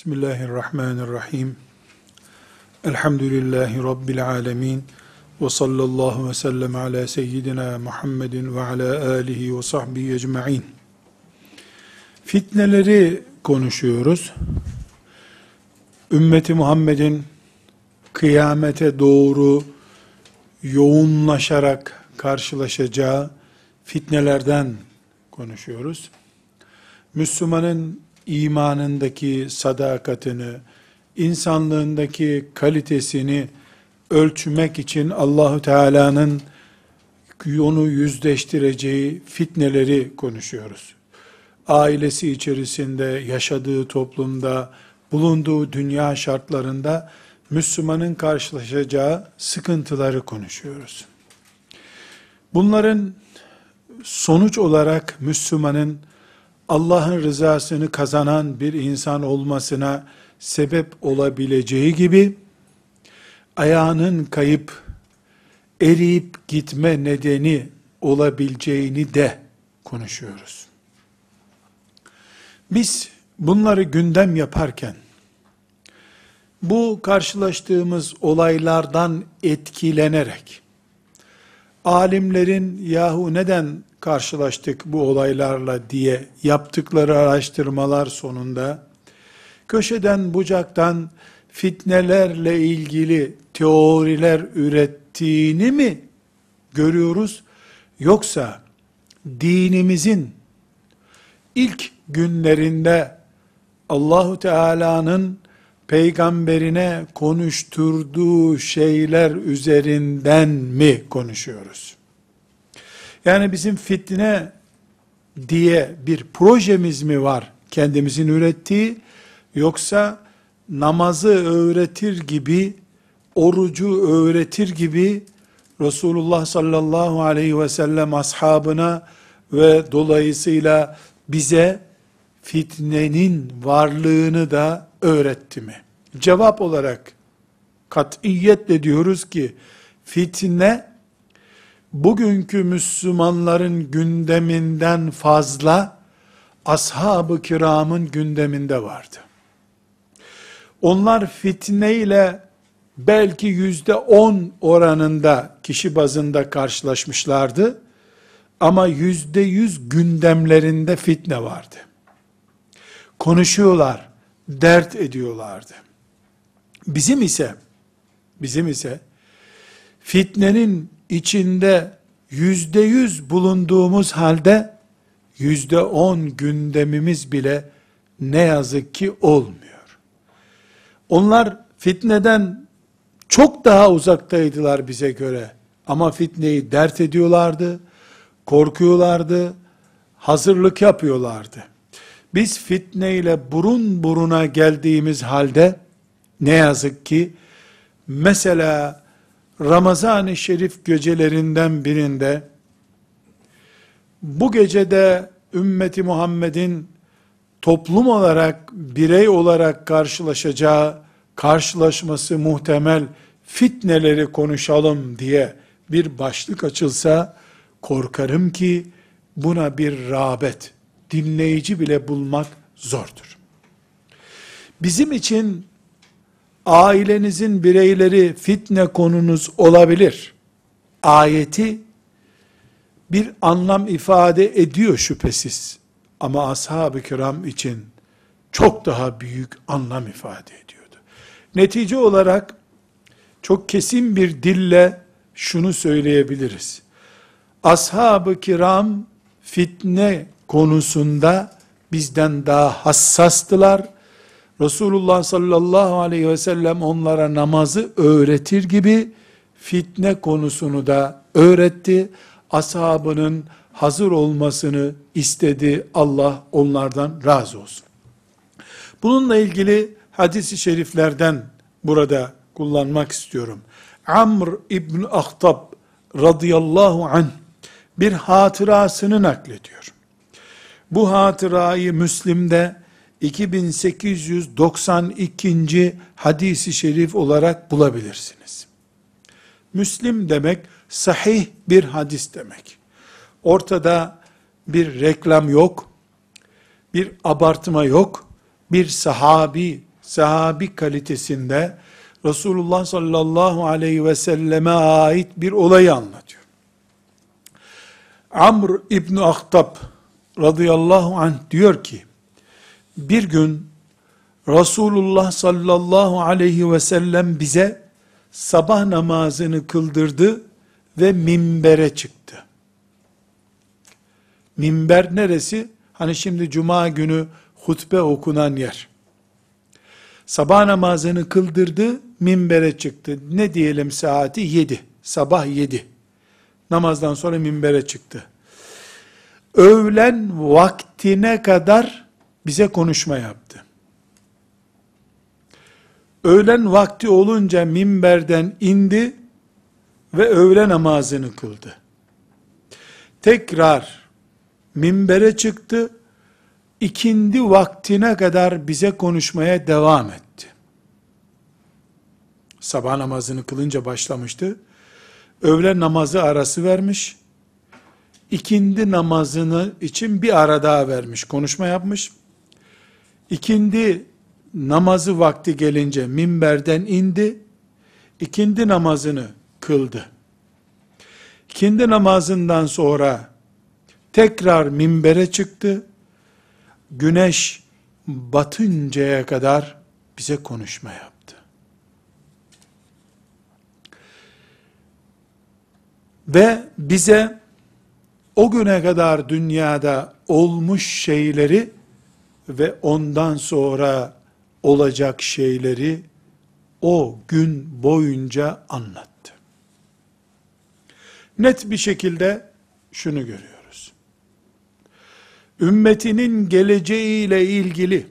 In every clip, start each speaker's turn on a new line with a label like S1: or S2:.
S1: Bismillahirrahmanirrahim. Elhamdülillahi Rabbil alemin. Ve sallallahu ve sellem ala seyyidina Muhammedin ve ala alihi ve sahbihi ecma'in. Fitneleri konuşuyoruz. Ümmeti Muhammed'in kıyamete doğru yoğunlaşarak karşılaşacağı fitnelerden konuşuyoruz. Müslümanın imanındaki sadakatini, insanlığındaki kalitesini ölçmek için Allahu Teala'nın onu yüzleştireceği fitneleri konuşuyoruz. Ailesi içerisinde, yaşadığı toplumda, bulunduğu dünya şartlarında Müslümanın karşılaşacağı sıkıntıları konuşuyoruz. Bunların sonuç olarak Müslümanın Allah'ın rızasını kazanan bir insan olmasına sebep olabileceği gibi, ayağının kayıp, eriyip gitme nedeni olabileceğini de konuşuyoruz. Biz bunları gündem yaparken, bu karşılaştığımız olaylardan etkilenerek, alimlerin yahu neden karşılaştık bu olaylarla diye yaptıkları araştırmalar sonunda, köşeden bucaktan fitnelerle ilgili teoriler ürettiğini mi görüyoruz? Yoksa dinimizin ilk günlerinde Allahu Teala'nın peygamberine konuşturduğu şeyler üzerinden mi konuşuyoruz? Yani bizim fitne diye bir projemiz mi var kendimizin ürettiği yoksa namazı öğretir gibi orucu öğretir gibi Resulullah sallallahu aleyhi ve sellem ashabına ve dolayısıyla bize fitnenin varlığını da öğretti mi? Cevap olarak katiyetle diyoruz ki fitne bugünkü Müslümanların gündeminden fazla ashab-ı kiramın gündeminde vardı. Onlar fitne ile belki yüzde on oranında kişi bazında karşılaşmışlardı. Ama yüzde yüz gündemlerinde fitne vardı. Konuşuyorlar, dert ediyorlardı. Bizim ise, bizim ise fitnenin içinde yüzde yüz bulunduğumuz halde yüzde on gündemimiz bile ne yazık ki olmuyor. Onlar fitneden çok daha uzaktaydılar bize göre. Ama fitneyi dert ediyorlardı, korkuyorlardı, hazırlık yapıyorlardı. Biz fitne ile burun buruna geldiğimiz halde ne yazık ki mesela Ramazan-ı Şerif gecelerinden birinde bu gecede ümmeti Muhammed'in toplum olarak, birey olarak karşılaşacağı, karşılaşması muhtemel fitneleri konuşalım diye bir başlık açılsa, korkarım ki buna bir rağbet, dinleyici bile bulmak zordur. Bizim için ailenizin bireyleri fitne konunuz olabilir. Ayeti bir anlam ifade ediyor şüphesiz. Ama ashab-ı kiram için çok daha büyük anlam ifade ediyordu. Netice olarak çok kesin bir dille şunu söyleyebiliriz. Ashab-ı kiram fitne konusunda bizden daha hassastılar Resulullah sallallahu aleyhi ve sellem onlara namazı öğretir gibi fitne konusunu da öğretti. Ashabının hazır olmasını istedi. Allah onlardan razı olsun. Bununla ilgili hadisi şeriflerden burada kullanmak istiyorum. Amr İbn Ahtab radıyallahu anh bir hatırasını naklediyor. Bu hatırayı Müslim'de 2892. hadisi şerif olarak bulabilirsiniz. Müslim demek sahih bir hadis demek. Ortada bir reklam yok, bir abartma yok, bir sahabi, sahabi kalitesinde Resulullah sallallahu aleyhi ve selleme ait bir olayı anlatıyor. Amr İbn Ahtab radıyallahu anh diyor ki, bir gün Resulullah sallallahu aleyhi ve sellem bize sabah namazını kıldırdı ve minbere çıktı. Minber neresi? Hani şimdi cuma günü hutbe okunan yer. Sabah namazını kıldırdı, minbere çıktı. Ne diyelim saati? Yedi. Sabah yedi. Namazdan sonra minbere çıktı. Öğlen vaktine kadar bize konuşma yaptı. Öğlen vakti olunca minberden indi ve öğle namazını kıldı. Tekrar minbere çıktı, ikindi vaktine kadar bize konuşmaya devam etti. Sabah namazını kılınca başlamıştı. Öğle namazı arası vermiş. İkindi namazını için bir ara daha vermiş. Konuşma yapmış. İkindi namazı vakti gelince minberden indi. İkindi namazını kıldı. İkindi namazından sonra tekrar minbere çıktı güneş batıncaya kadar bize konuşma yaptı. Ve bize o güne kadar dünyada olmuş şeyleri ve ondan sonra olacak şeyleri o gün boyunca anlattı. Net bir şekilde şunu görüyor ümmetinin geleceğiyle ilgili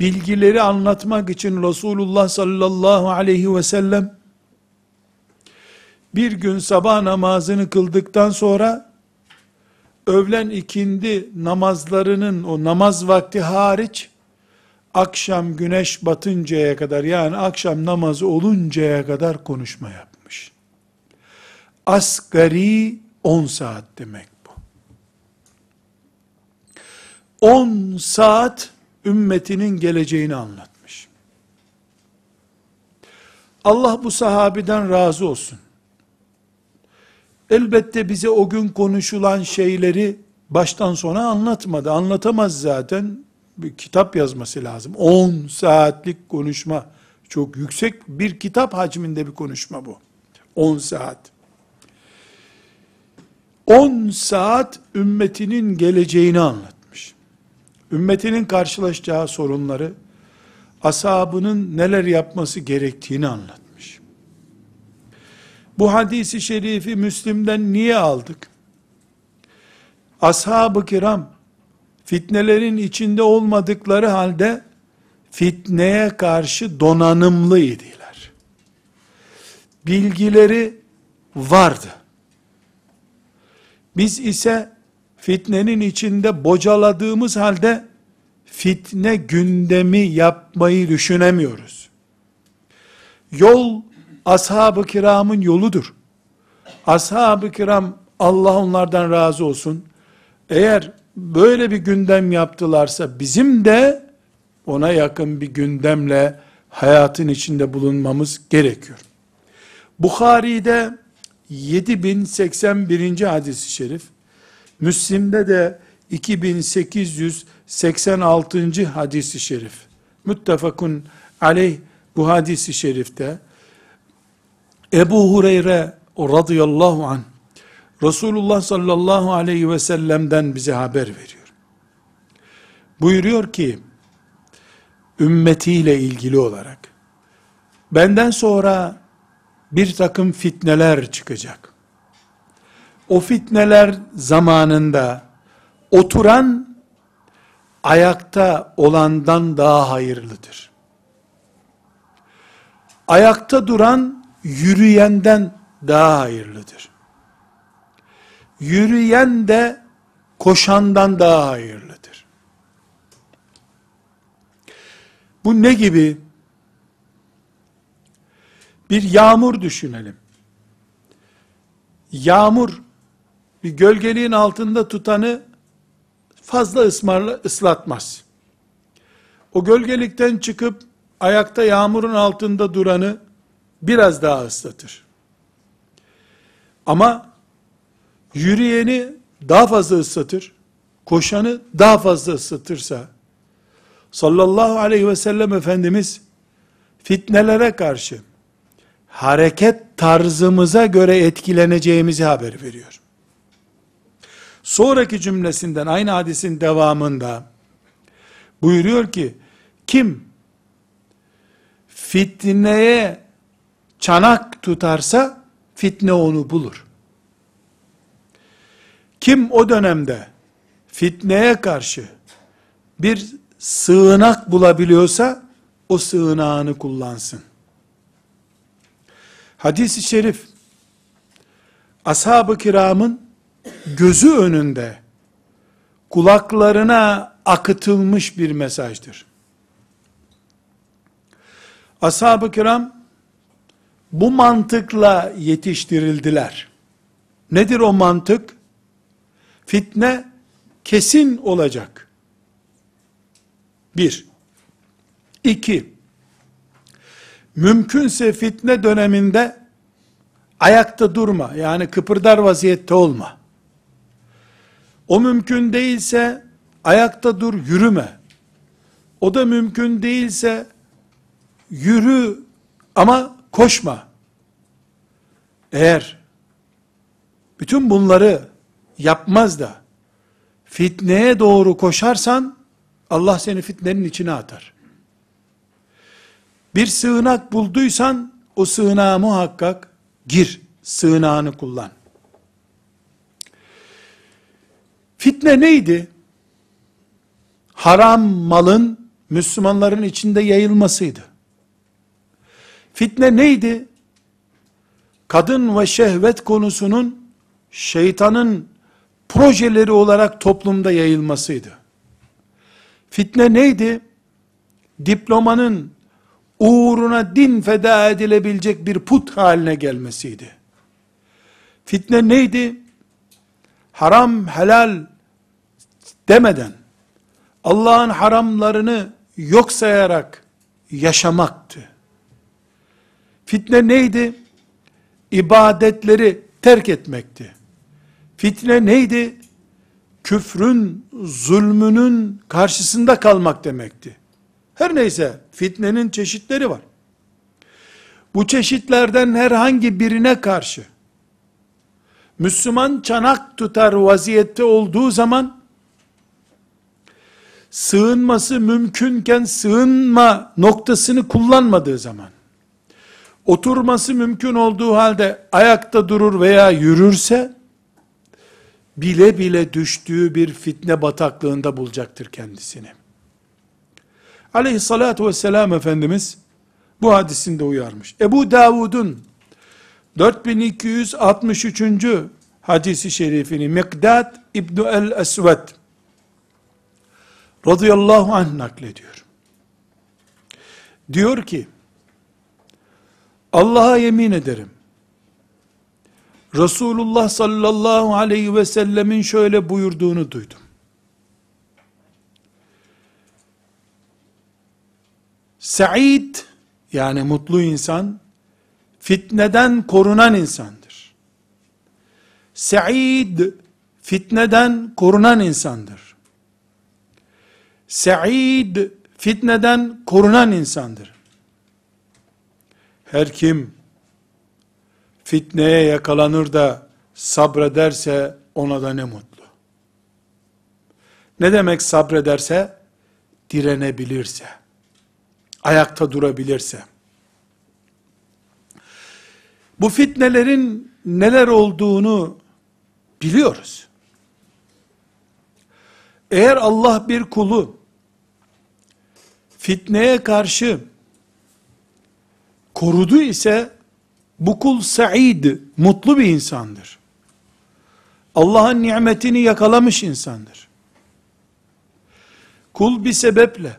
S1: bilgileri anlatmak için Resulullah sallallahu aleyhi ve sellem bir gün sabah namazını kıldıktan sonra öğlen ikindi namazlarının o namaz vakti hariç akşam güneş batıncaya kadar yani akşam namazı oluncaya kadar konuşma yapmış. Asgari 10 saat demek. 10 saat ümmetinin geleceğini anlatmış. Allah bu sahabiden razı olsun. Elbette bize o gün konuşulan şeyleri baştan sona anlatmadı. Anlatamaz zaten. Bir kitap yazması lazım. 10 saatlik konuşma. Çok yüksek bir kitap hacminde bir konuşma bu. 10 saat. 10 saat ümmetinin geleceğini anlat ümmetinin karşılaşacağı sorunları, ashabının neler yapması gerektiğini anlatmış. Bu hadisi şerifi Müslim'den niye aldık? Ashab-ı kiram, fitnelerin içinde olmadıkları halde, fitneye karşı donanımlıydılar. Bilgileri vardı. Biz ise fitnenin içinde bocaladığımız halde fitne gündemi yapmayı düşünemiyoruz. Yol ashab-ı kiramın yoludur. Ashab-ı kiram Allah onlardan razı olsun. Eğer böyle bir gündem yaptılarsa bizim de ona yakın bir gündemle hayatın içinde bulunmamız gerekiyor. Bukhari'de 7081. hadis-i şerif Müslim'de de 2886. hadisi şerif. Müttefakun aleyh bu hadisi şerifte Ebu Hureyre radıyallahu an Resulullah sallallahu aleyhi ve sellem'den bize haber veriyor. Buyuruyor ki ümmetiyle ilgili olarak benden sonra bir takım fitneler çıkacak o fitneler zamanında oturan ayakta olandan daha hayırlıdır. Ayakta duran yürüyenden daha hayırlıdır. Yürüyen de koşandan daha hayırlıdır. Bu ne gibi? Bir yağmur düşünelim. Yağmur bir gölgeliğin altında tutanı fazla ısmarla, ıslatmaz. o gölgelikten çıkıp ayakta yağmurun altında duranı biraz daha ıslatır. Ama yürüyeni daha fazla ıslatır, koşanı daha fazla ıslatırsa, sallallahu aleyhi ve sellem Efendimiz, fitnelere karşı, hareket tarzımıza göre etkileneceğimizi haber veriyor. Sonraki cümlesinden aynı hadisin devamında buyuruyor ki kim fitneye çanak tutarsa fitne onu bulur. Kim o dönemde fitneye karşı bir sığınak bulabiliyorsa o sığınağını kullansın. Hadis-i şerif ashab-ı kiramın gözü önünde kulaklarına akıtılmış bir mesajdır. Ashab-ı kiram bu mantıkla yetiştirildiler. Nedir o mantık? Fitne kesin olacak. Bir. İki. Mümkünse fitne döneminde ayakta durma. Yani kıpırdar vaziyette olma. O mümkün değilse ayakta dur, yürüme. O da mümkün değilse yürü ama koşma. Eğer bütün bunları yapmaz da fitneye doğru koşarsan Allah seni fitnenin içine atar. Bir sığınak bulduysan o sığınağa muhakkak gir. Sığınağını kullan. Fitne neydi? Haram malın Müslümanların içinde yayılmasıydı. Fitne neydi? Kadın ve şehvet konusunun şeytanın projeleri olarak toplumda yayılmasıydı. Fitne neydi? Diplomanın uğruna din feda edilebilecek bir put haline gelmesiydi. Fitne neydi? Haram, helal demeden Allah'ın haramlarını yok sayarak yaşamaktı. Fitne neydi? İbadetleri terk etmekti. Fitne neydi? Küfrün, zulmünün karşısında kalmak demekti. Her neyse fitnenin çeşitleri var. Bu çeşitlerden herhangi birine karşı Müslüman çanak tutar vaziyette olduğu zaman sığınması mümkünken sığınma noktasını kullanmadığı zaman oturması mümkün olduğu halde ayakta durur veya yürürse bile bile düştüğü bir fitne bataklığında bulacaktır kendisini. Aleyhissalatu vesselam Efendimiz bu hadisinde uyarmış. Ebu Davud'un 4263. hadisi şerifini Mikdad İbni el-Esved radıyallahu anh naklediyor. Diyor ki, Allah'a yemin ederim, Resulullah sallallahu aleyhi ve sellemin şöyle buyurduğunu duydum. Said yani mutlu insan fitneden korunan insandır. Said fitneden korunan insandır. Said fitneden korunan insandır. Her kim fitneye yakalanır da sabrederse ona da ne mutlu. Ne demek sabrederse? Direnebilirse ayakta durabilirse, bu fitnelerin neler olduğunu biliyoruz. Eğer Allah bir kulu fitneye karşı korudu ise bu kul said, mutlu bir insandır. Allah'ın nimetini yakalamış insandır. Kul bir sebeple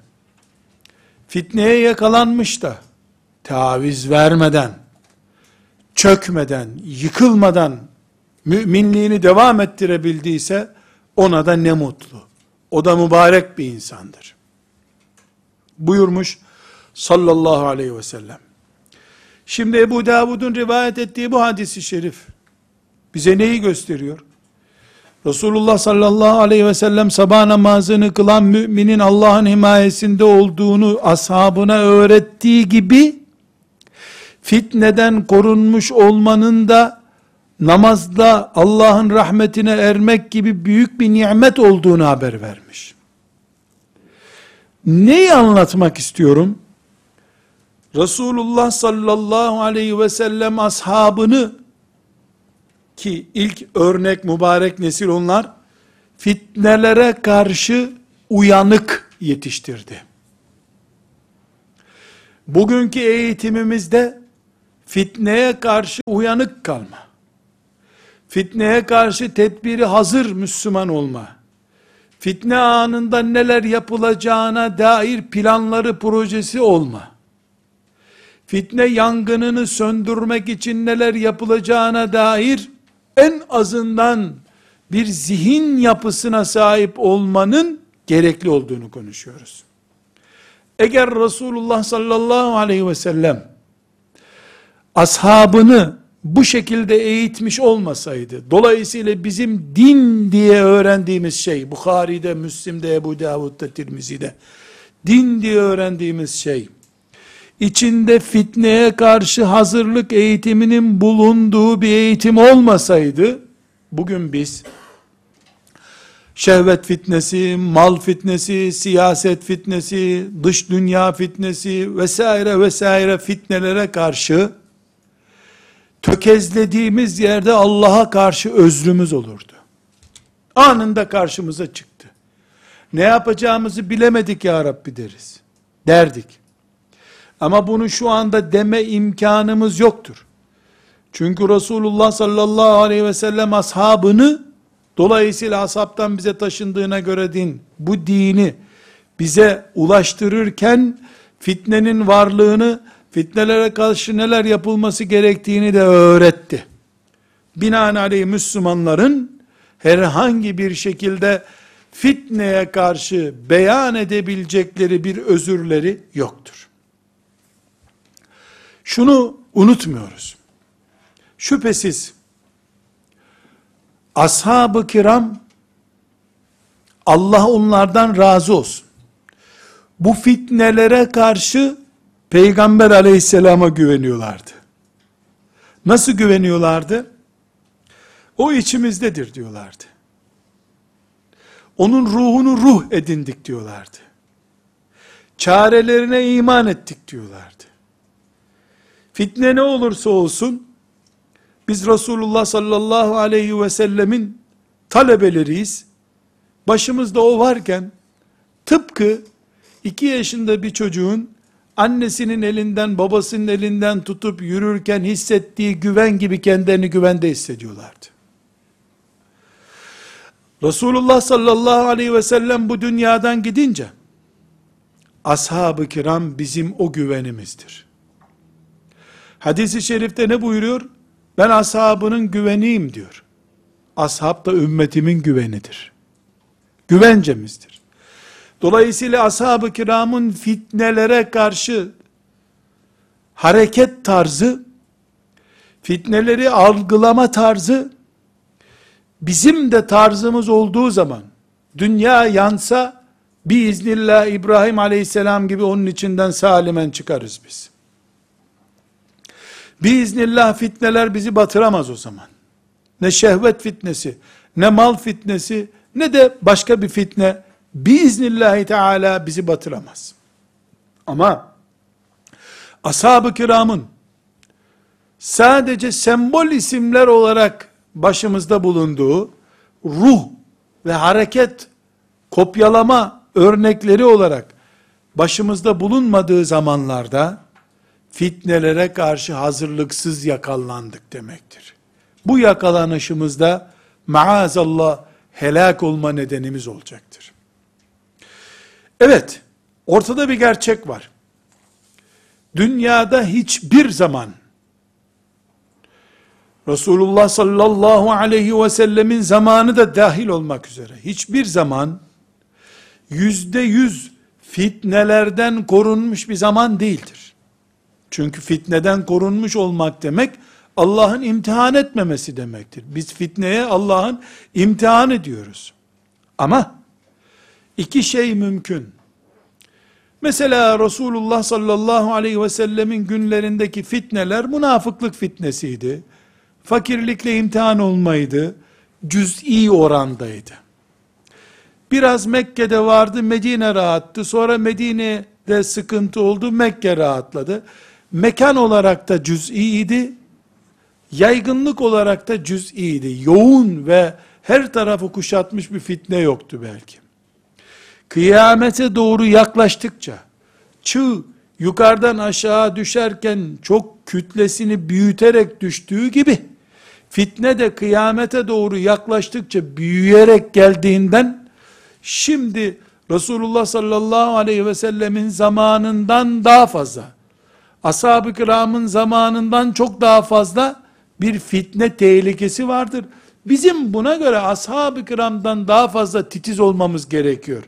S1: fitneye yakalanmış da taviz vermeden, çökmeden, yıkılmadan müminliğini devam ettirebildiyse ona da ne mutlu. O da mübarek bir insandır. buyurmuş sallallahu aleyhi ve sellem. Şimdi Ebu Davud'un rivayet ettiği bu hadisi şerif bize neyi gösteriyor? Resulullah sallallahu aleyhi ve sellem sabah namazını kılan müminin Allah'ın himayesinde olduğunu ashabına öğrettiği gibi fitneden korunmuş olmanın da namazda Allah'ın rahmetine ermek gibi büyük bir nimet olduğunu haber vermiş. Neyi anlatmak istiyorum? Resulullah sallallahu aleyhi ve sellem ashabını ki ilk örnek mübarek nesil onlar fitnelere karşı uyanık yetiştirdi. Bugünkü eğitimimizde fitneye karşı uyanık kalma, fitneye karşı tedbiri hazır Müslüman olma, fitne anında neler yapılacağına dair planları projesi olma, fitne yangınını söndürmek için neler yapılacağına dair en azından bir zihin yapısına sahip olmanın gerekli olduğunu konuşuyoruz. Eğer Resulullah sallallahu aleyhi ve sellem ashabını bu şekilde eğitmiş olmasaydı, dolayısıyla bizim din diye öğrendiğimiz şey, Bukhari'de, Müslim'de, Ebu Davud'da, Tirmizi'de, din diye öğrendiğimiz şey, içinde fitneye karşı hazırlık eğitiminin bulunduğu bir eğitim olmasaydı, bugün biz, şehvet fitnesi, mal fitnesi, siyaset fitnesi, dış dünya fitnesi vesaire vesaire fitnelere karşı tökezlediğimiz yerde Allah'a karşı özrümüz olurdu. Anında karşımıza çıktı. Ne yapacağımızı bilemedik ya Rabbi deriz. Derdik. Ama bunu şu anda deme imkanımız yoktur. Çünkü Resulullah sallallahu aleyhi ve sellem ashabını dolayısıyla ashabtan bize taşındığına göre din bu dini bize ulaştırırken fitnenin varlığını fitnelere karşı neler yapılması gerektiğini de öğretti. Binaenaleyh Müslümanların herhangi bir şekilde fitneye karşı beyan edebilecekleri bir özürleri yoktur. Şunu unutmuyoruz. Şüphesiz ashab-ı kiram Allah onlardan razı olsun. Bu fitnelere karşı Peygamber aleyhisselama güveniyorlardı. Nasıl güveniyorlardı? O içimizdedir diyorlardı. Onun ruhunu ruh edindik diyorlardı. Çarelerine iman ettik diyorlardı. Fitne ne olursa olsun, biz Resulullah sallallahu aleyhi ve sellemin talebeleriyiz. Başımızda o varken, tıpkı iki yaşında bir çocuğun annesinin elinden, babasının elinden tutup yürürken hissettiği güven gibi kendilerini güvende hissediyorlardı. Resulullah sallallahu aleyhi ve sellem bu dünyadan gidince, ashab-ı kiram bizim o güvenimizdir. Hadis-i şerifte ne buyuruyor? Ben ashabının güveniyim diyor. Ashab da ümmetimin güvenidir. Güvencemizdir. Dolayısıyla ashab-ı kiramın fitnelere karşı hareket tarzı, fitneleri algılama tarzı, bizim de tarzımız olduğu zaman, dünya yansa, biiznillah İbrahim aleyhisselam gibi onun içinden salimen çıkarız biz. Biiznillah fitneler bizi batıramaz o zaman. Ne şehvet fitnesi, ne mal fitnesi, ne de başka bir fitne, biiznillahi teala bizi batıramaz. Ama, ashab-ı kiramın, sadece sembol isimler olarak başımızda bulunduğu, ruh ve hareket, kopyalama örnekleri olarak, başımızda bulunmadığı zamanlarda, fitnelere karşı hazırlıksız yakalandık demektir. Bu yakalanışımızda maazallah helak olma nedenimiz olacaktır. Evet, ortada bir gerçek var. Dünyada hiçbir zaman Resulullah sallallahu aleyhi ve sellemin zamanı da dahil olmak üzere hiçbir zaman yüzde yüz fitnelerden korunmuş bir zaman değildir. Çünkü fitneden korunmuş olmak demek Allah'ın imtihan etmemesi demektir. Biz fitneye Allah'ın imtihan ediyoruz. Ama iki şey mümkün. Mesela Resulullah sallallahu aleyhi ve sellemin günlerindeki fitneler münafıklık fitnesiydi. Fakirlikle imtihan olmaydı. Cüz'i orandaydı. Biraz Mekke'de vardı, Medine rahattı. Sonra Medine'de sıkıntı oldu, Mekke rahatladı. Mekan olarak da cüz'iydi. Yaygınlık olarak da cüz'iydi. Yoğun ve her tarafı kuşatmış bir fitne yoktu belki. Kıyamete doğru yaklaştıkça, çığ yukarıdan aşağı düşerken çok kütlesini büyüterek düştüğü gibi, fitne de kıyamete doğru yaklaştıkça büyüyerek geldiğinden, şimdi Resulullah sallallahu aleyhi ve sellemin zamanından daha fazla, ashab-ı kiramın zamanından çok daha fazla bir fitne tehlikesi vardır. Bizim buna göre ashab-ı kiramdan daha fazla titiz olmamız gerekiyor.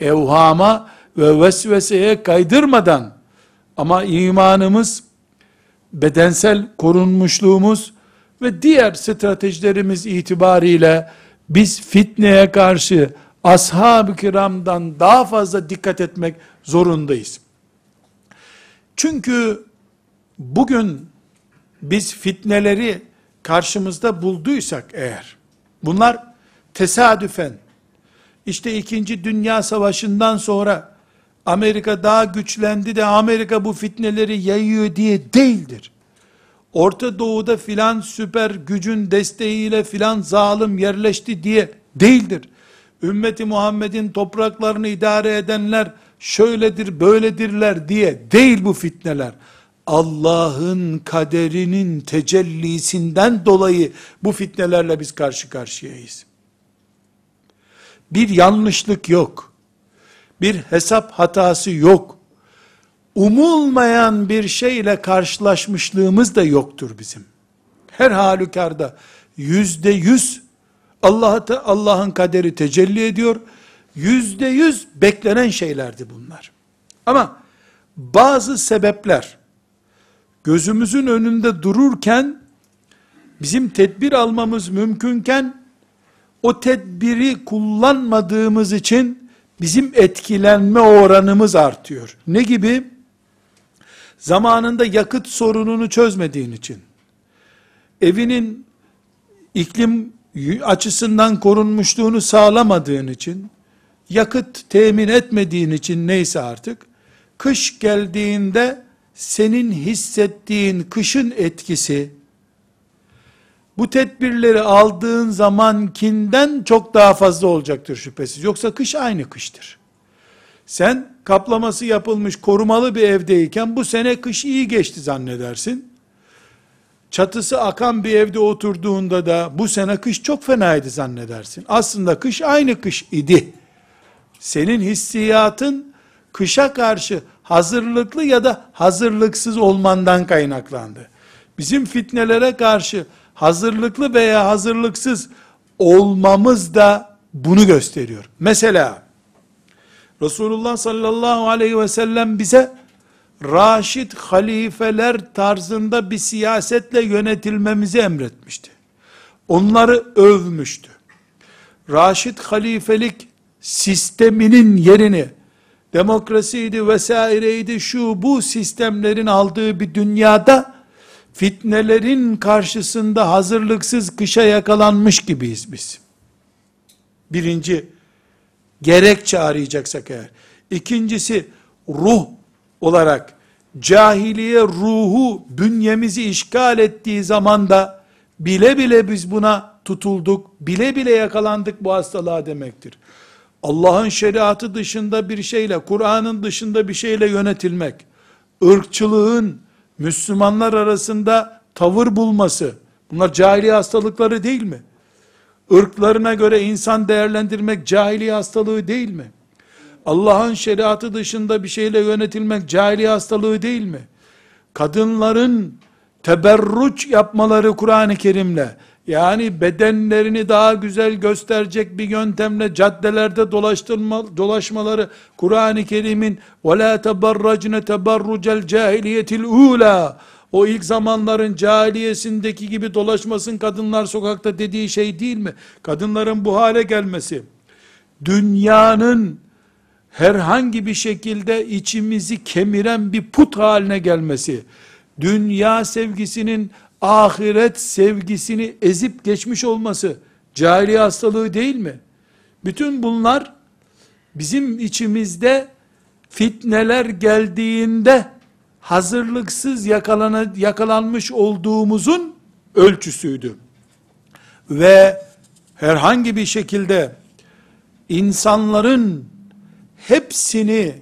S1: Evhama ve vesveseye kaydırmadan ama imanımız, bedensel korunmuşluğumuz ve diğer stratejilerimiz itibariyle biz fitneye karşı ashab-ı kiramdan daha fazla dikkat etmek zorundayız. Çünkü bugün biz fitneleri karşımızda bulduysak eğer, bunlar tesadüfen, işte 2. Dünya Savaşı'ndan sonra Amerika daha güçlendi de Amerika bu fitneleri yayıyor diye değildir. Orta Doğu'da filan süper gücün desteğiyle filan zalim yerleşti diye değildir. Ümmeti Muhammed'in topraklarını idare edenler şöyledir böyledirler diye değil bu fitneler. Allah'ın kaderinin tecellisinden dolayı bu fitnelerle biz karşı karşıyayız. Bir yanlışlık yok. Bir hesap hatası yok. Umulmayan bir şeyle karşılaşmışlığımız da yoktur bizim. Her halükarda yüzde yüz Allah'ın kaderi tecelli ediyor. Yüzde yüz beklenen şeylerdi bunlar. Ama bazı sebepler gözümüzün önünde dururken bizim tedbir almamız mümkünken o tedbiri kullanmadığımız için bizim etkilenme oranımız artıyor. Ne gibi? Zamanında yakıt sorununu çözmediğin için, evinin iklim açısından korunmuşluğunu sağlamadığın için, yakıt temin etmediğin için neyse artık, kış geldiğinde senin hissettiğin kışın etkisi, bu tedbirleri aldığın zamankinden çok daha fazla olacaktır şüphesiz. Yoksa kış aynı kıştır. Sen kaplaması yapılmış korumalı bir evdeyken bu sene kış iyi geçti zannedersin. Çatısı akan bir evde oturduğunda da bu sene kış çok fenaydı zannedersin. Aslında kış aynı kış idi. Senin hissiyatın kışa karşı hazırlıklı ya da hazırlıksız olmandan kaynaklandı. Bizim fitnelere karşı hazırlıklı veya hazırlıksız olmamız da bunu gösteriyor. Mesela Resulullah sallallahu aleyhi ve sellem bize raşid halifeler tarzında bir siyasetle yönetilmemizi emretmişti. Onları övmüştü. Raşid halifelik sisteminin yerini demokrasiydi vesaireydi şu bu sistemlerin aldığı bir dünyada fitnelerin karşısında hazırlıksız kışa yakalanmış gibiyiz biz. Birinci, gerekçe arayacaksak eğer. İkincisi, ruh olarak cahiliye ruhu bünyemizi işgal ettiği zaman da bile bile biz buna tutulduk, bile bile yakalandık bu hastalığa demektir. Allah'ın şeriatı dışında bir şeyle, Kur'an'ın dışında bir şeyle yönetilmek, ırkçılığın, Müslümanlar arasında tavır bulması, bunlar cahiliye hastalıkları değil mi? Irklarına göre insan değerlendirmek cahiliye hastalığı değil mi? Allah'ın şeriatı dışında bir şeyle yönetilmek cahiliye hastalığı değil mi? Kadınların teberruç yapmaları Kur'an-ı Kerim'le, Yani bedenlerini daha güzel gösterecek bir yöntemle caddelerde dolaştırma, dolaşmaları Kur'an-ı Kerim'in وَلَا تَبَرَّجْنَ تَبَرُّجَ الْجَاهِلِيَةِ الْعُولَى o ilk zamanların cahiliyesindeki gibi dolaşmasın kadınlar sokakta dediği şey değil mi? Kadınların bu hale gelmesi, dünyanın herhangi bir şekilde içimizi kemiren bir put haline gelmesi, dünya sevgisinin ahiret sevgisini ezip geçmiş olması cahiliye hastalığı değil mi? Bütün bunlar bizim içimizde fitneler geldiğinde hazırlıksız yakalana, yakalanmış olduğumuzun ölçüsüydü. Ve herhangi bir şekilde insanların hepsini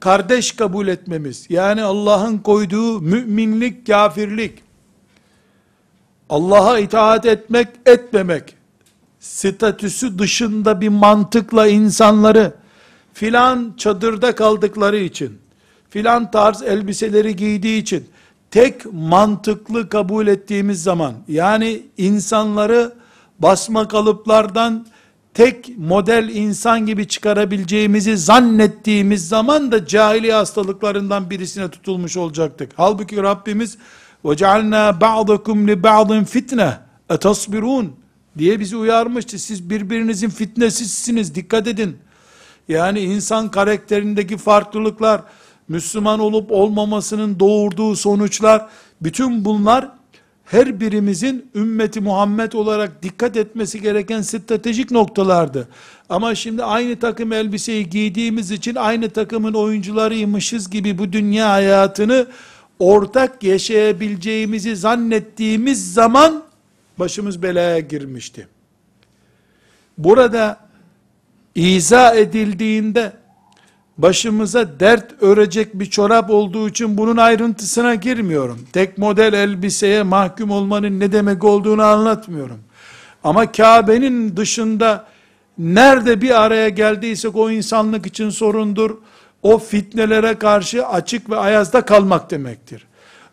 S1: kardeş kabul etmemiz, yani Allah'ın koyduğu müminlik, kafirlik, Allah'a itaat etmek, etmemek, statüsü dışında bir mantıkla insanları, filan çadırda kaldıkları için, filan tarz elbiseleri giydiği için, tek mantıklı kabul ettiğimiz zaman, yani insanları basma kalıplardan, tek model insan gibi çıkarabileceğimizi zannettiğimiz zaman da cahiliye hastalıklarından birisine tutulmuş olacaktık. Halbuki Rabbimiz وَجَعَلْنَا بَعْضَكُمْ لِبَعْضٍ فِتْنَةً اَتَصْبِرُونَ diye bizi uyarmıştı. Siz birbirinizin fitnesizsiniz, dikkat edin. Yani insan karakterindeki farklılıklar, Müslüman olup olmamasının doğurduğu sonuçlar, bütün bunlar her birimizin ümmeti Muhammed olarak dikkat etmesi gereken stratejik noktalardı. Ama şimdi aynı takım elbiseyi giydiğimiz için aynı takımın oyuncularıymışız gibi bu dünya hayatını ortak yaşayabileceğimizi zannettiğimiz zaman başımız belaya girmişti. Burada izah edildiğinde başımıza dert örecek bir çorap olduğu için bunun ayrıntısına girmiyorum. Tek model elbiseye mahkum olmanın ne demek olduğunu anlatmıyorum. Ama Kabe'nin dışında nerede bir araya geldiysek o insanlık için sorundur. O fitnelere karşı açık ve ayazda kalmak demektir.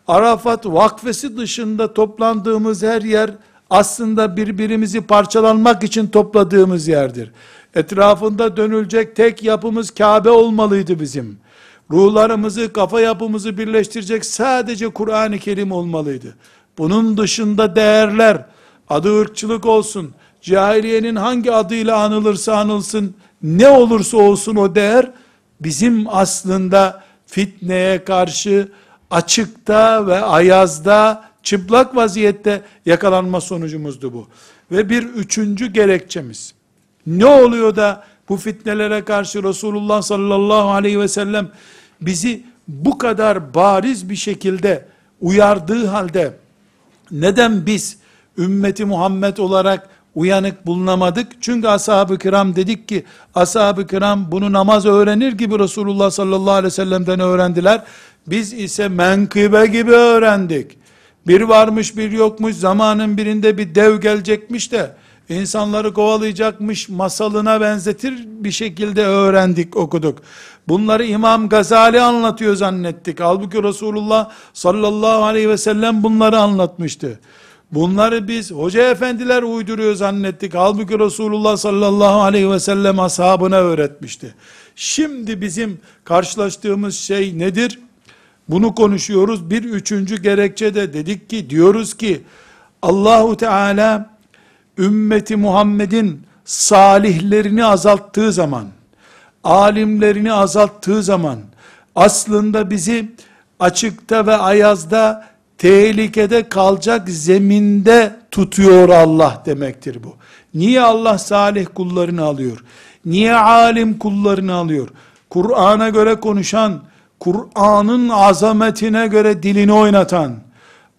S1: Arafat vakfesi dışında toplandığımız her yer aslında birbirimizi parçalanmak için topladığımız yerdir. Etrafında dönülecek tek yapımız Kabe olmalıydı bizim. Ruhlarımızı, kafa yapımızı birleştirecek sadece Kur'an-ı Kerim olmalıydı. Bunun dışında değerler, adı ırkçılık olsun, cahiliyenin hangi adıyla anılırsa anılsın, ne olursa olsun o değer, bizim aslında fitneye karşı açıkta ve ayazda, çıplak vaziyette yakalanma sonucumuzdu bu. Ve bir üçüncü gerekçemiz, ne oluyor da bu fitnelere karşı Resulullah sallallahu aleyhi ve sellem bizi bu kadar bariz bir şekilde uyardığı halde neden biz ümmeti Muhammed olarak uyanık bulunamadık? Çünkü ashab-ı kiram dedik ki ashab-ı kiram bunu namaz öğrenir gibi Resulullah sallallahu aleyhi ve sellem'den öğrendiler. Biz ise menkıbe gibi öğrendik. Bir varmış bir yokmuş zamanın birinde bir dev gelecekmiş de insanları kovalayacakmış masalına benzetir bir şekilde öğrendik, okuduk. Bunları İmam Gazali anlatıyor zannettik. Halbuki Resulullah sallallahu aleyhi ve sellem bunları anlatmıştı. Bunları biz hoca efendiler uyduruyor zannettik. Halbuki Resulullah sallallahu aleyhi ve sellem ashabına öğretmişti. Şimdi bizim karşılaştığımız şey nedir? Bunu konuşuyoruz. Bir üçüncü gerekçe de dedik ki diyoruz ki Allahu Teala ümmeti Muhammed'in salihlerini azalttığı zaman, alimlerini azalttığı zaman, aslında bizi açıkta ve ayazda, tehlikede kalacak zeminde tutuyor Allah demektir bu. Niye Allah salih kullarını alıyor? Niye alim kullarını alıyor? Kur'an'a göre konuşan, Kur'an'ın azametine göre dilini oynatan,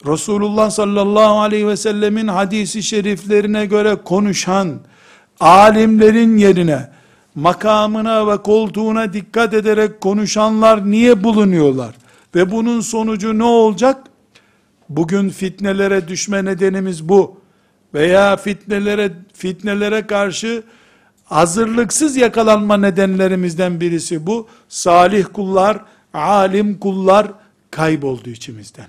S1: Resulullah sallallahu aleyhi ve sellemin hadisi şeriflerine göre konuşan alimlerin yerine makamına ve koltuğuna dikkat ederek konuşanlar niye bulunuyorlar? Ve bunun sonucu ne olacak? Bugün fitnelere düşme nedenimiz bu. Veya fitnelere fitnelere karşı hazırlıksız yakalanma nedenlerimizden birisi bu. Salih kullar, alim kullar kayboldu içimizden.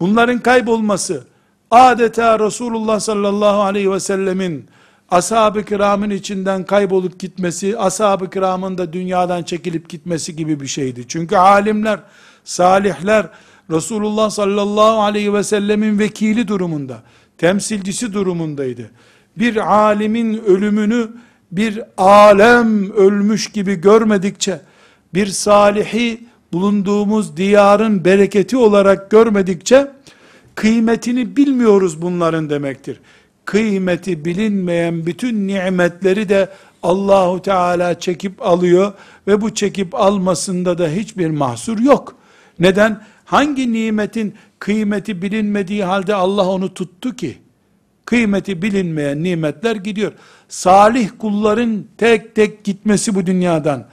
S1: Bunların kaybolması adeta Resulullah sallallahu aleyhi ve sellemin ashab-ı kiramın içinden kaybolup gitmesi, ashab-ı kiramın da dünyadan çekilip gitmesi gibi bir şeydi. Çünkü alimler, salihler, Resulullah sallallahu aleyhi ve sellemin vekili durumunda, temsilcisi durumundaydı. Bir alimin ölümünü bir alem ölmüş gibi görmedikçe, bir salihi bulunduğumuz diyarın bereketi olarak görmedikçe, kıymetini bilmiyoruz bunların demektir. Kıymeti bilinmeyen bütün nimetleri de Allahu Teala çekip alıyor ve bu çekip almasında da hiçbir mahsur yok. Neden? Hangi nimetin kıymeti bilinmediği halde Allah onu tuttu ki? Kıymeti bilinmeyen nimetler gidiyor. Salih kulların tek tek gitmesi bu dünyadan.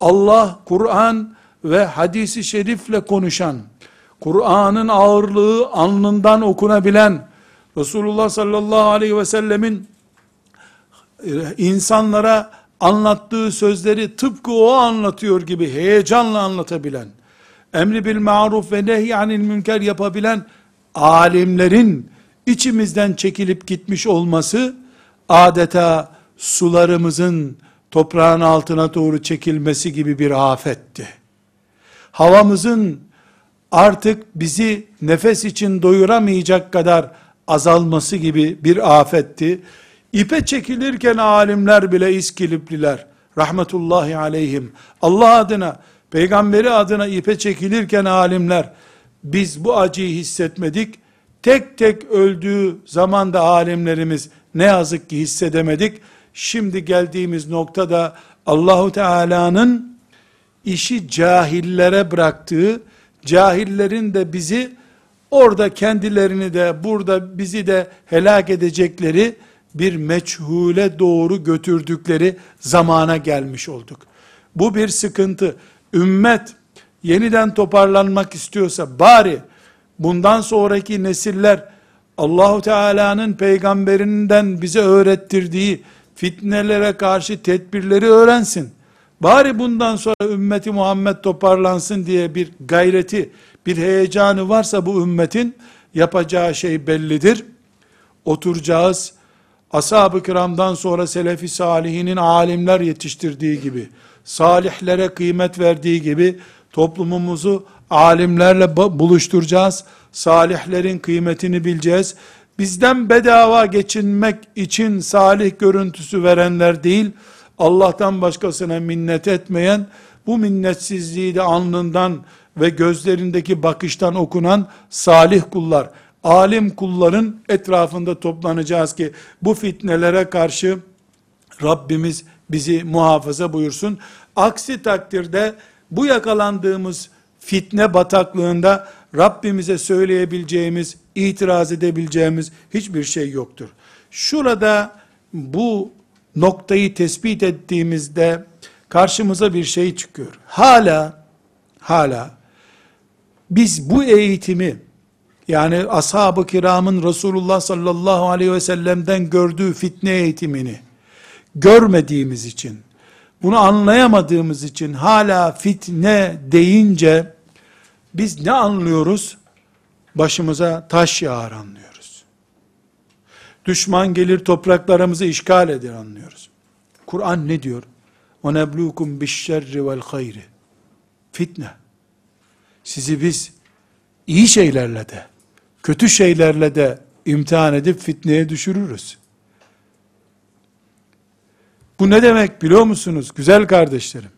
S1: Allah, Kur'an ve hadisi şerifle konuşan, Kur'an'ın ağırlığı alnından okunabilen, Resulullah sallallahu aleyhi ve sellemin e, insanlara anlattığı sözleri tıpkı o anlatıyor gibi heyecanla anlatabilen, emri bil maruf ve nehyanil münker yapabilen alimlerin içimizden çekilip gitmiş olması adeta sularımızın toprağın altına doğru çekilmesi gibi bir afetti. Havamızın artık bizi nefes için doyuramayacak kadar azalması gibi bir afetti. İpe çekilirken alimler bile iskilipliler, rahmetullahi aleyhim, Allah adına, peygamberi adına ipe çekilirken alimler, biz bu acıyı hissetmedik, tek tek öldüğü zamanda alimlerimiz ne yazık ki hissedemedik. Şimdi geldiğimiz noktada Allahu Teala'nın işi cahillere bıraktığı, cahillerin de bizi orada kendilerini de burada bizi de helak edecekleri bir meçhule doğru götürdükleri zamana gelmiş olduk. Bu bir sıkıntı. Ümmet yeniden toparlanmak istiyorsa bari bundan sonraki nesiller Allahu Teala'nın peygamberinden bize öğrettirdiği fitnelere karşı tedbirleri öğrensin. Bari bundan sonra ümmeti Muhammed toparlansın diye bir gayreti, bir heyecanı varsa bu ümmetin yapacağı şey bellidir. Oturacağız. Ashab-ı kiramdan sonra selefi salihinin alimler yetiştirdiği gibi, salihlere kıymet verdiği gibi toplumumuzu alimlerle buluşturacağız. Salihlerin kıymetini bileceğiz. Bizden bedava geçinmek için salih görüntüsü verenler değil, Allah'tan başkasına minnet etmeyen, bu minnetsizliği de alnından ve gözlerindeki bakıştan okunan salih kullar, alim kulların etrafında toplanacağız ki, bu fitnelere karşı Rabbimiz bizi muhafaza buyursun. Aksi takdirde, bu yakalandığımız fitne bataklığında Rabbimize söyleyebileceğimiz, itiraz edebileceğimiz hiçbir şey yoktur. Şurada bu noktayı tespit ettiğimizde karşımıza bir şey çıkıyor. Hala hala biz bu eğitimi yani ashab-ı kiramın Resulullah sallallahu aleyhi ve sellem'den gördüğü fitne eğitimini görmediğimiz için bunu anlayamadığımız için hala fitne deyince biz ne anlıyoruz? Başımıza taş yağar anlıyoruz. Düşman gelir topraklarımızı işgal eder anlıyoruz. Kur'an ne diyor? وَنَبْلُوكُمْ بِالشَّرِّ وَالْخَيْرِ Fitne. Sizi biz iyi şeylerle de, kötü şeylerle de imtihan edip fitneye düşürürüz. Bu ne demek biliyor musunuz güzel kardeşlerim?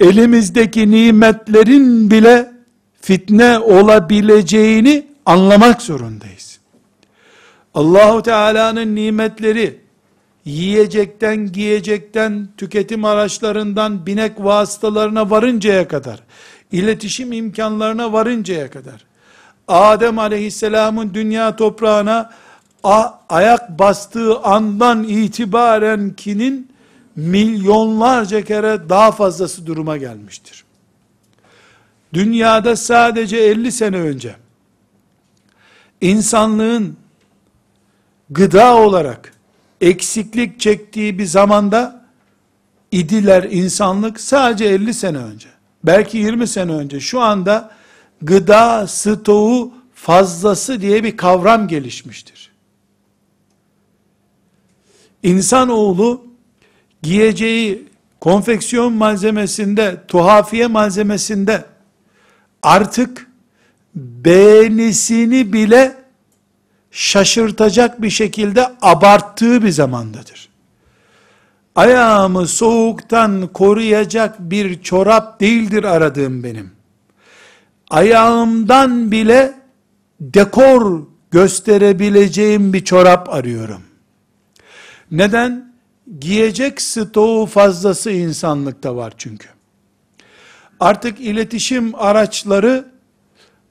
S1: Elimizdeki nimetlerin bile fitne olabileceğini anlamak zorundayız. Allahu Teala'nın nimetleri yiyecekten, giyecekten, tüketim araçlarından, binek vasıtalarına varıncaya kadar, iletişim imkanlarına varıncaya kadar, Adem aleyhisselamın dünya toprağına ayak bastığı andan itibaren kinin milyonlarca kere daha fazlası duruma gelmiştir. Dünyada sadece 50 sene önce insanlığın gıda olarak eksiklik çektiği bir zamanda idiler insanlık sadece 50 sene önce belki 20 sene önce şu anda gıda stoğu fazlası diye bir kavram gelişmiştir. İnsanoğlu giyeceği konfeksiyon malzemesinde, tuhafiye malzemesinde artık beğenisini bile şaşırtacak bir şekilde abarttığı bir zamandadır. Ayağımı soğuktan koruyacak bir çorap değildir aradığım benim. Ayağımdan bile dekor gösterebileceğim bir çorap arıyorum. Neden? Giyecek stoğu fazlası insanlıkta var çünkü. Artık iletişim araçları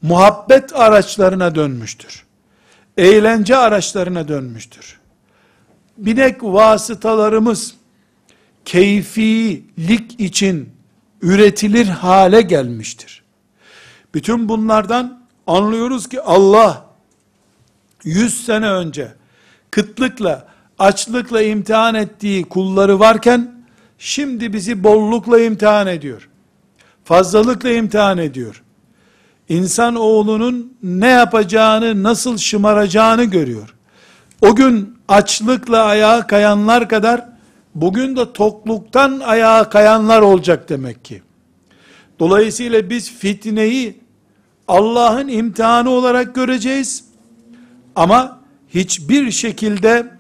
S1: muhabbet araçlarına dönmüştür. Eğlence araçlarına dönmüştür. Binek vasıtalarımız keyfilik için üretilir hale gelmiştir. Bütün bunlardan anlıyoruz ki Allah 100 sene önce kıtlıkla, açlıkla imtihan ettiği kulları varken, şimdi bizi bollukla imtihan ediyor. Fazlalıkla imtihan ediyor. İnsan oğlunun ne yapacağını, nasıl şımaracağını görüyor. O gün açlıkla ayağa kayanlar kadar, bugün de tokluktan ayağa kayanlar olacak demek ki. Dolayısıyla biz fitneyi Allah'ın imtihanı olarak göreceğiz. Ama hiçbir şekilde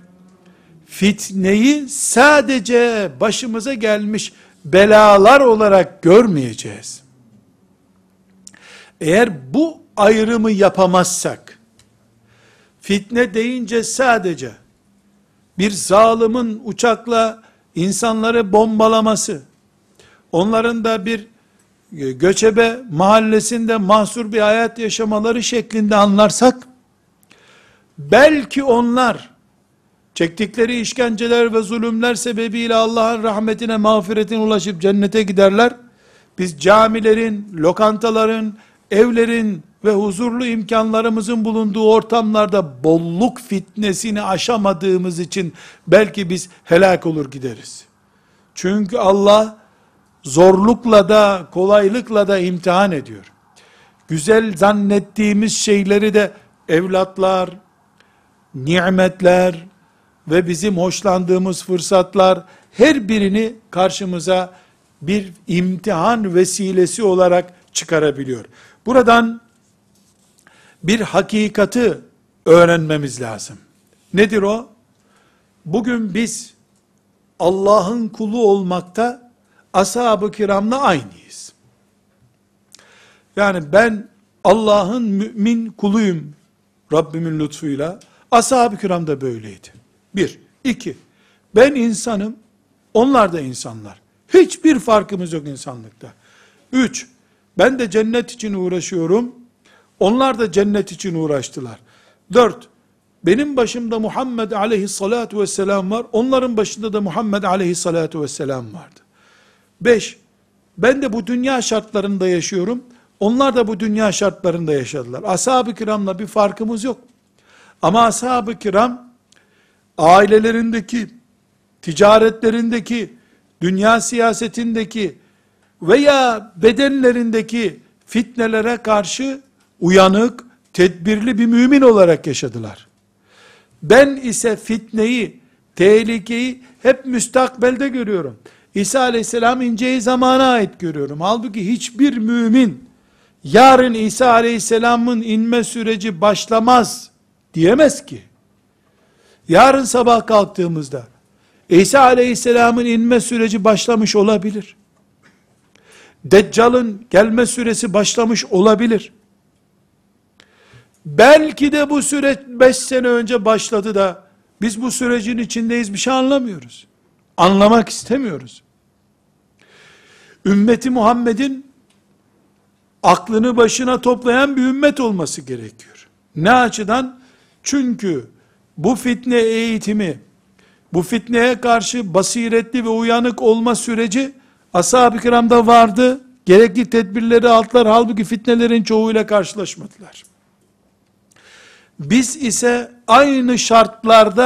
S1: fitneyi sadece başımıza gelmiş belalar olarak görmeyeceğiz. Eğer bu ayrımı yapamazsak, fitne deyince sadece bir zalimin uçakla insanları bombalaması, onların da bir göçebe mahallesinde mahsur bir hayat yaşamaları şeklinde anlarsak, belki onlar çektikleri işkenceler ve zulümler sebebiyle Allah'ın rahmetine, mağfiretine ulaşıp cennete giderler. Biz camilerin, lokantaların, evlerin ve huzurlu imkanlarımızın bulunduğu ortamlarda bolluk fitnesini aşamadığımız için belki biz helak olur gideriz. Çünkü Allah zorlukla da kolaylıkla da imtihan ediyor. Güzel zannettiğimiz şeyleri de evlatlar, nimetler ve bizim hoşlandığımız fırsatlar her birini karşımıza bir imtihan vesilesi olarak çıkarabiliyor. Buradan bir hakikati öğrenmemiz lazım. Nedir o? Bugün biz Allah'ın kulu olmakta ashab-ı kiramla aynıyız. Yani ben Allah'ın mümin kuluyum Rabbimin lütfuyla. Ashab-ı kiram da böyleydi. Bir. iki. Ben insanım, onlar da insanlar. Hiçbir farkımız yok insanlıkta. Üç. Ben de cennet için uğraşıyorum. Onlar da cennet için uğraştılar. Dört. Benim başımda Muhammed aleyhissalatu vesselam var. Onların başında da Muhammed aleyhissalatu vesselam vardı. Beş. Ben de bu dünya şartlarında yaşıyorum. Onlar da bu dünya şartlarında yaşadılar. Ashab-ı kiramla bir farkımız yok. Ama ashab-ı kiram ailelerindeki, ticaretlerindeki, dünya siyasetindeki veya bedenlerindeki fitnelere karşı uyanık, tedbirli bir mümin olarak yaşadılar. Ben ise fitneyi, tehlikeyi hep müstakbelde görüyorum. İsa aleyhisselam inceyi zamana ait görüyorum. Halbuki hiçbir mümin yarın İsa aleyhisselamın inme süreci başlamaz diyemez ki. Yarın sabah kalktığımızda İsa aleyhisselamın inme süreci başlamış olabilir. Deccal'ın gelme süresi başlamış olabilir. Belki de bu süreç 5 sene önce başladı da biz bu sürecin içindeyiz bir şey anlamıyoruz. Anlamak istemiyoruz. Ümmeti Muhammed'in aklını başına toplayan bir ümmet olması gerekiyor. Ne açıdan? Çünkü bu fitne eğitimi, bu fitneye karşı basiretli ve uyanık olma süreci ashab-ı kiramda vardı. Gerekli tedbirleri aldılar. Halbuki fitnelerin çoğuyla karşılaşmadılar. Biz ise aynı şartlarda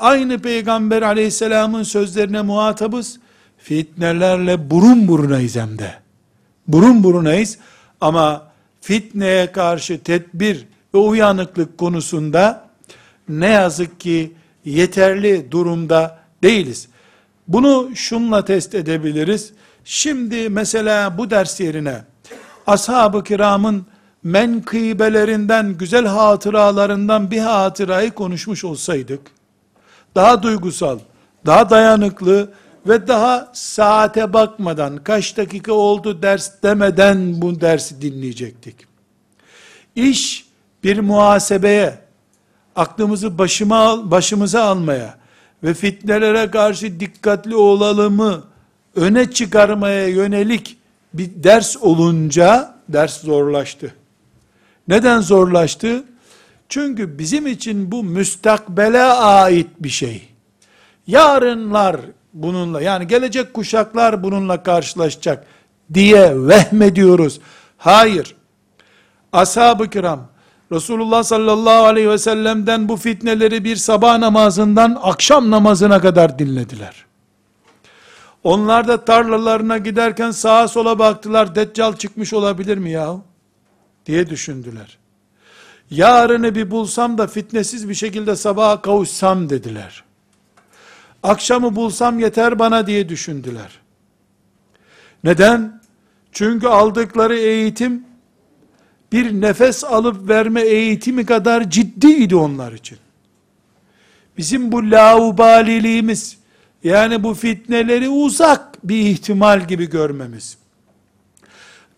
S1: aynı peygamber aleyhisselamın sözlerine muhatabız. Fitnelerle burun burunayız hem de. Burun burunayız ama fitneye karşı tedbir ve uyanıklık konusunda ne yazık ki yeterli durumda değiliz. Bunu şunla test edebiliriz. Şimdi mesela bu ders yerine ashab-ı kiramın menkıbelerinden, güzel hatıralarından bir hatırayı konuşmuş olsaydık, daha duygusal, daha dayanıklı ve daha saate bakmadan, kaç dakika oldu ders demeden bu dersi dinleyecektik. İş bir muhasebeye, aklımızı başıma, başımıza almaya ve fitnelere karşı dikkatli olalımı öne çıkarmaya yönelik bir ders olunca ders zorlaştı. Neden zorlaştı? Çünkü bizim için bu müstakbele ait bir şey. Yarınlar bununla yani gelecek kuşaklar bununla karşılaşacak diye vehmediyoruz. Hayır. Ashab-ı kiram Resulullah sallallahu aleyhi ve sellem'den bu fitneleri bir sabah namazından akşam namazına kadar dinlediler. Onlar da tarlalarına giderken sağa sola baktılar, deccal çıkmış olabilir mi ya? diye düşündüler. Yarını bir bulsam da fitnesiz bir şekilde sabaha kavuşsam dediler. Akşamı bulsam yeter bana diye düşündüler. Neden? Çünkü aldıkları eğitim bir nefes alıp verme eğitimi kadar ciddiydi onlar için. Bizim bu laubaliliğimiz, yani bu fitneleri uzak bir ihtimal gibi görmemiz,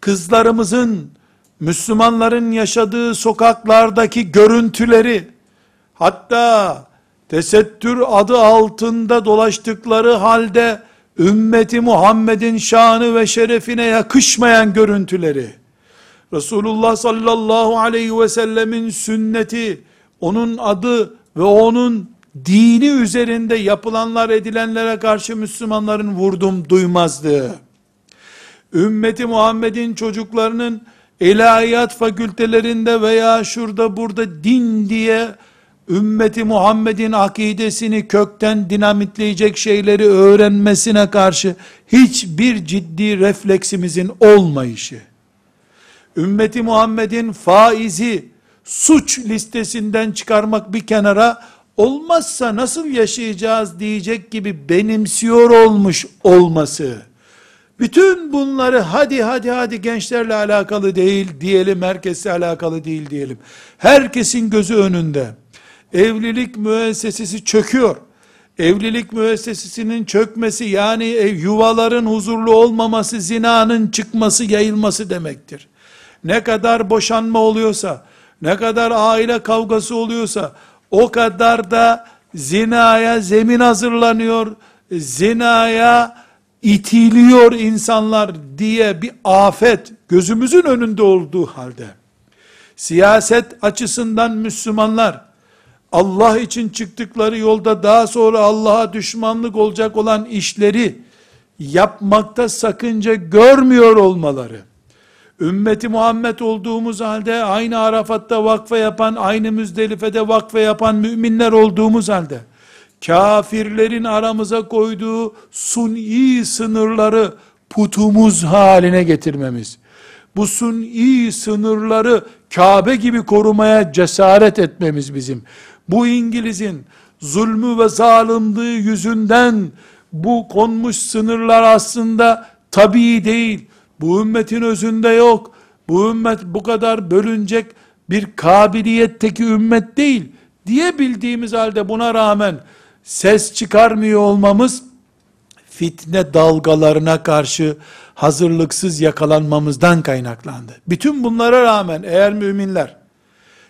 S1: kızlarımızın, Müslümanların yaşadığı sokaklardaki görüntüleri, hatta tesettür adı altında dolaştıkları halde, ümmeti Muhammed'in şanı ve şerefine yakışmayan görüntüleri, Resulullah sallallahu aleyhi ve sellemin sünneti, onun adı ve onun dini üzerinde yapılanlar edilenlere karşı Müslümanların vurdum duymazdı. Ümmeti Muhammed'in çocuklarının ilahiyat fakültelerinde veya şurada burada din diye ümmeti Muhammed'in akidesini kökten dinamitleyecek şeyleri öğrenmesine karşı hiçbir ciddi refleksimizin olmayışı, ümmeti Muhammed'in faizi suç listesinden çıkarmak bir kenara olmazsa nasıl yaşayacağız diyecek gibi benimsiyor olmuş olması, bütün bunları hadi hadi hadi gençlerle alakalı değil diyelim, herkesle alakalı değil diyelim. Herkesin gözü önünde. Evlilik müessesesi çöküyor. Evlilik müessesesinin çökmesi yani yuvaların huzurlu olmaması, zinanın çıkması, yayılması demektir. Ne kadar boşanma oluyorsa, ne kadar aile kavgası oluyorsa, o kadar da zinaya zemin hazırlanıyor, zinaya itiliyor insanlar diye bir afet gözümüzün önünde olduğu halde, siyaset açısından Müslümanlar, Allah için çıktıkları yolda daha sonra Allah'a düşmanlık olacak olan işleri yapmakta sakınca görmüyor olmaları, ümmeti Muhammed olduğumuz halde aynı Arafat'ta vakfe yapan, aynı Müzdelife'de vakfe yapan müminler olduğumuz halde, kafirlerin aramıza koyduğu suni sınırları putumuz haline getirmemiz, bu suni sınırları Kabe gibi korumaya cesaret etmemiz bizim, bu İngiliz'in zulmü ve zalimliği yüzünden bu konmuş sınırlar aslında tabii değil, bu ümmetin özünde yok. Bu ümmet bu kadar bölünecek bir kabiliyetteki ümmet değil diye bildiğimiz halde buna rağmen ses çıkarmıyor olmamız fitne dalgalarına karşı hazırlıksız yakalanmamızdan kaynaklandı. Bütün bunlara rağmen eğer müminler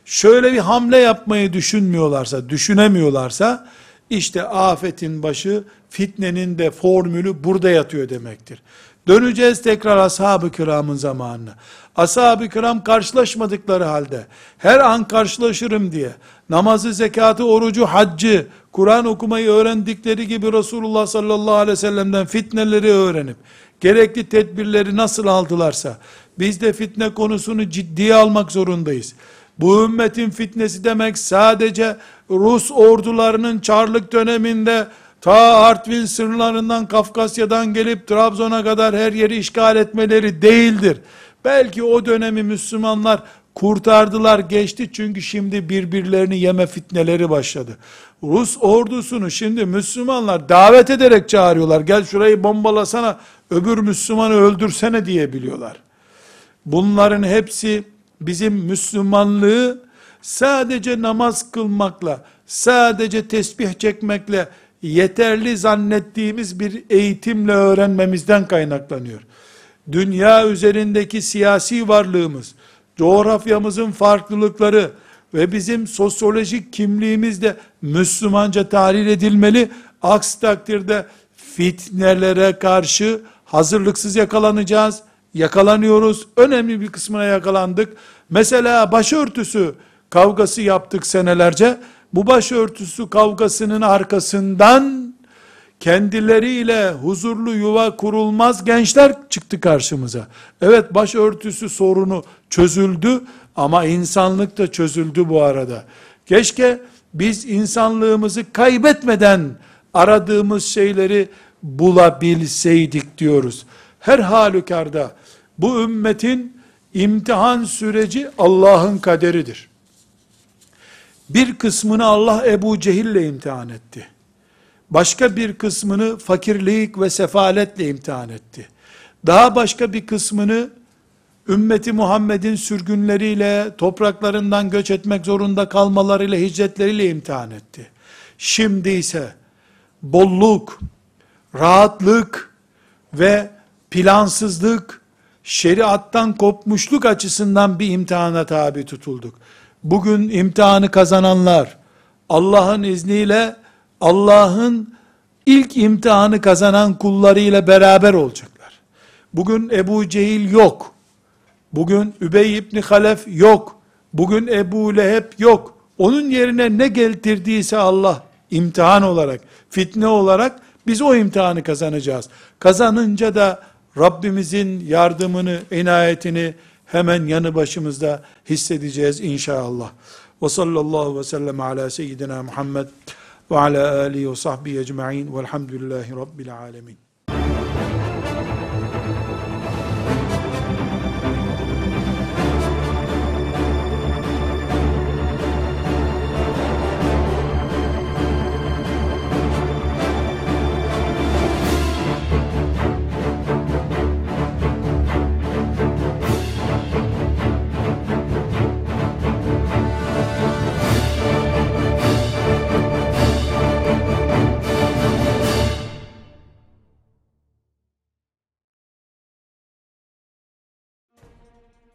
S1: şöyle bir hamle yapmayı düşünmüyorlarsa, düşünemiyorlarsa işte afetin başı, fitnenin de formülü burada yatıyor demektir. Döneceğiz tekrar ashab-ı kiramın zamanına. Ashab-ı kiram karşılaşmadıkları halde, her an karşılaşırım diye, namazı, zekatı, orucu, haccı, Kur'an okumayı öğrendikleri gibi Resulullah sallallahu aleyhi ve sellem'den fitneleri öğrenip, gerekli tedbirleri nasıl aldılarsa, biz de fitne konusunu ciddiye almak zorundayız. Bu ümmetin fitnesi demek sadece Rus ordularının Çarlık döneminde ta Artvin sınırlarından Kafkasya'dan gelip Trabzon'a kadar her yeri işgal etmeleri değildir. Belki o dönemi Müslümanlar kurtardılar geçti çünkü şimdi birbirlerini yeme fitneleri başladı. Rus ordusunu şimdi Müslümanlar davet ederek çağırıyorlar. Gel şurayı bombalasana, öbür Müslümanı öldürsene diye biliyorlar. Bunların hepsi bizim Müslümanlığı sadece namaz kılmakla, sadece tesbih çekmekle yeterli zannettiğimiz bir eğitimle öğrenmemizden kaynaklanıyor. Dünya üzerindeki siyasi varlığımız, coğrafyamızın farklılıkları ve bizim sosyolojik kimliğimiz de Müslümanca tahlil edilmeli. Aksi takdirde fitnelere karşı hazırlıksız yakalanacağız. Yakalanıyoruz. Önemli bir kısmına yakalandık. Mesela başörtüsü kavgası yaptık senelerce. Bu başörtüsü kavgasının arkasından kendileriyle huzurlu yuva kurulmaz gençler çıktı karşımıza. Evet başörtüsü sorunu çözüldü ama insanlık da çözüldü bu arada. Keşke biz insanlığımızı kaybetmeden aradığımız şeyleri bulabilseydik diyoruz. Her halükarda bu ümmetin imtihan süreci Allah'ın kaderidir. Bir kısmını Allah Ebu Cehil'le imtihan etti. Başka bir kısmını fakirlik ve sefaletle imtihan etti. Daha başka bir kısmını ümmeti Muhammed'in sürgünleriyle, topraklarından göç etmek zorunda kalmalarıyla, hicretleriyle imtihan etti. Şimdi ise bolluk, rahatlık ve plansızlık, şeriattan kopmuşluk açısından bir imtihana tabi tutulduk. Bugün imtihanı kazananlar, Allah'ın izniyle, Allah'ın ilk imtihanı kazanan kullarıyla beraber olacaklar. Bugün Ebu Cehil yok. Bugün Übey İbni Halef yok. Bugün Ebu Leheb yok. Onun yerine ne getirdiyse Allah imtihan olarak, fitne olarak biz o imtihanı kazanacağız. Kazanınca da Rabbimizin yardımını, inayetini hemen yanı başımızda hissedeceğiz inşallah. Ve sallallahu ve sellem ala seyyidina Muhammed ve ala alihi ve sahbihi ecma'in velhamdülillahi rabbil alemin.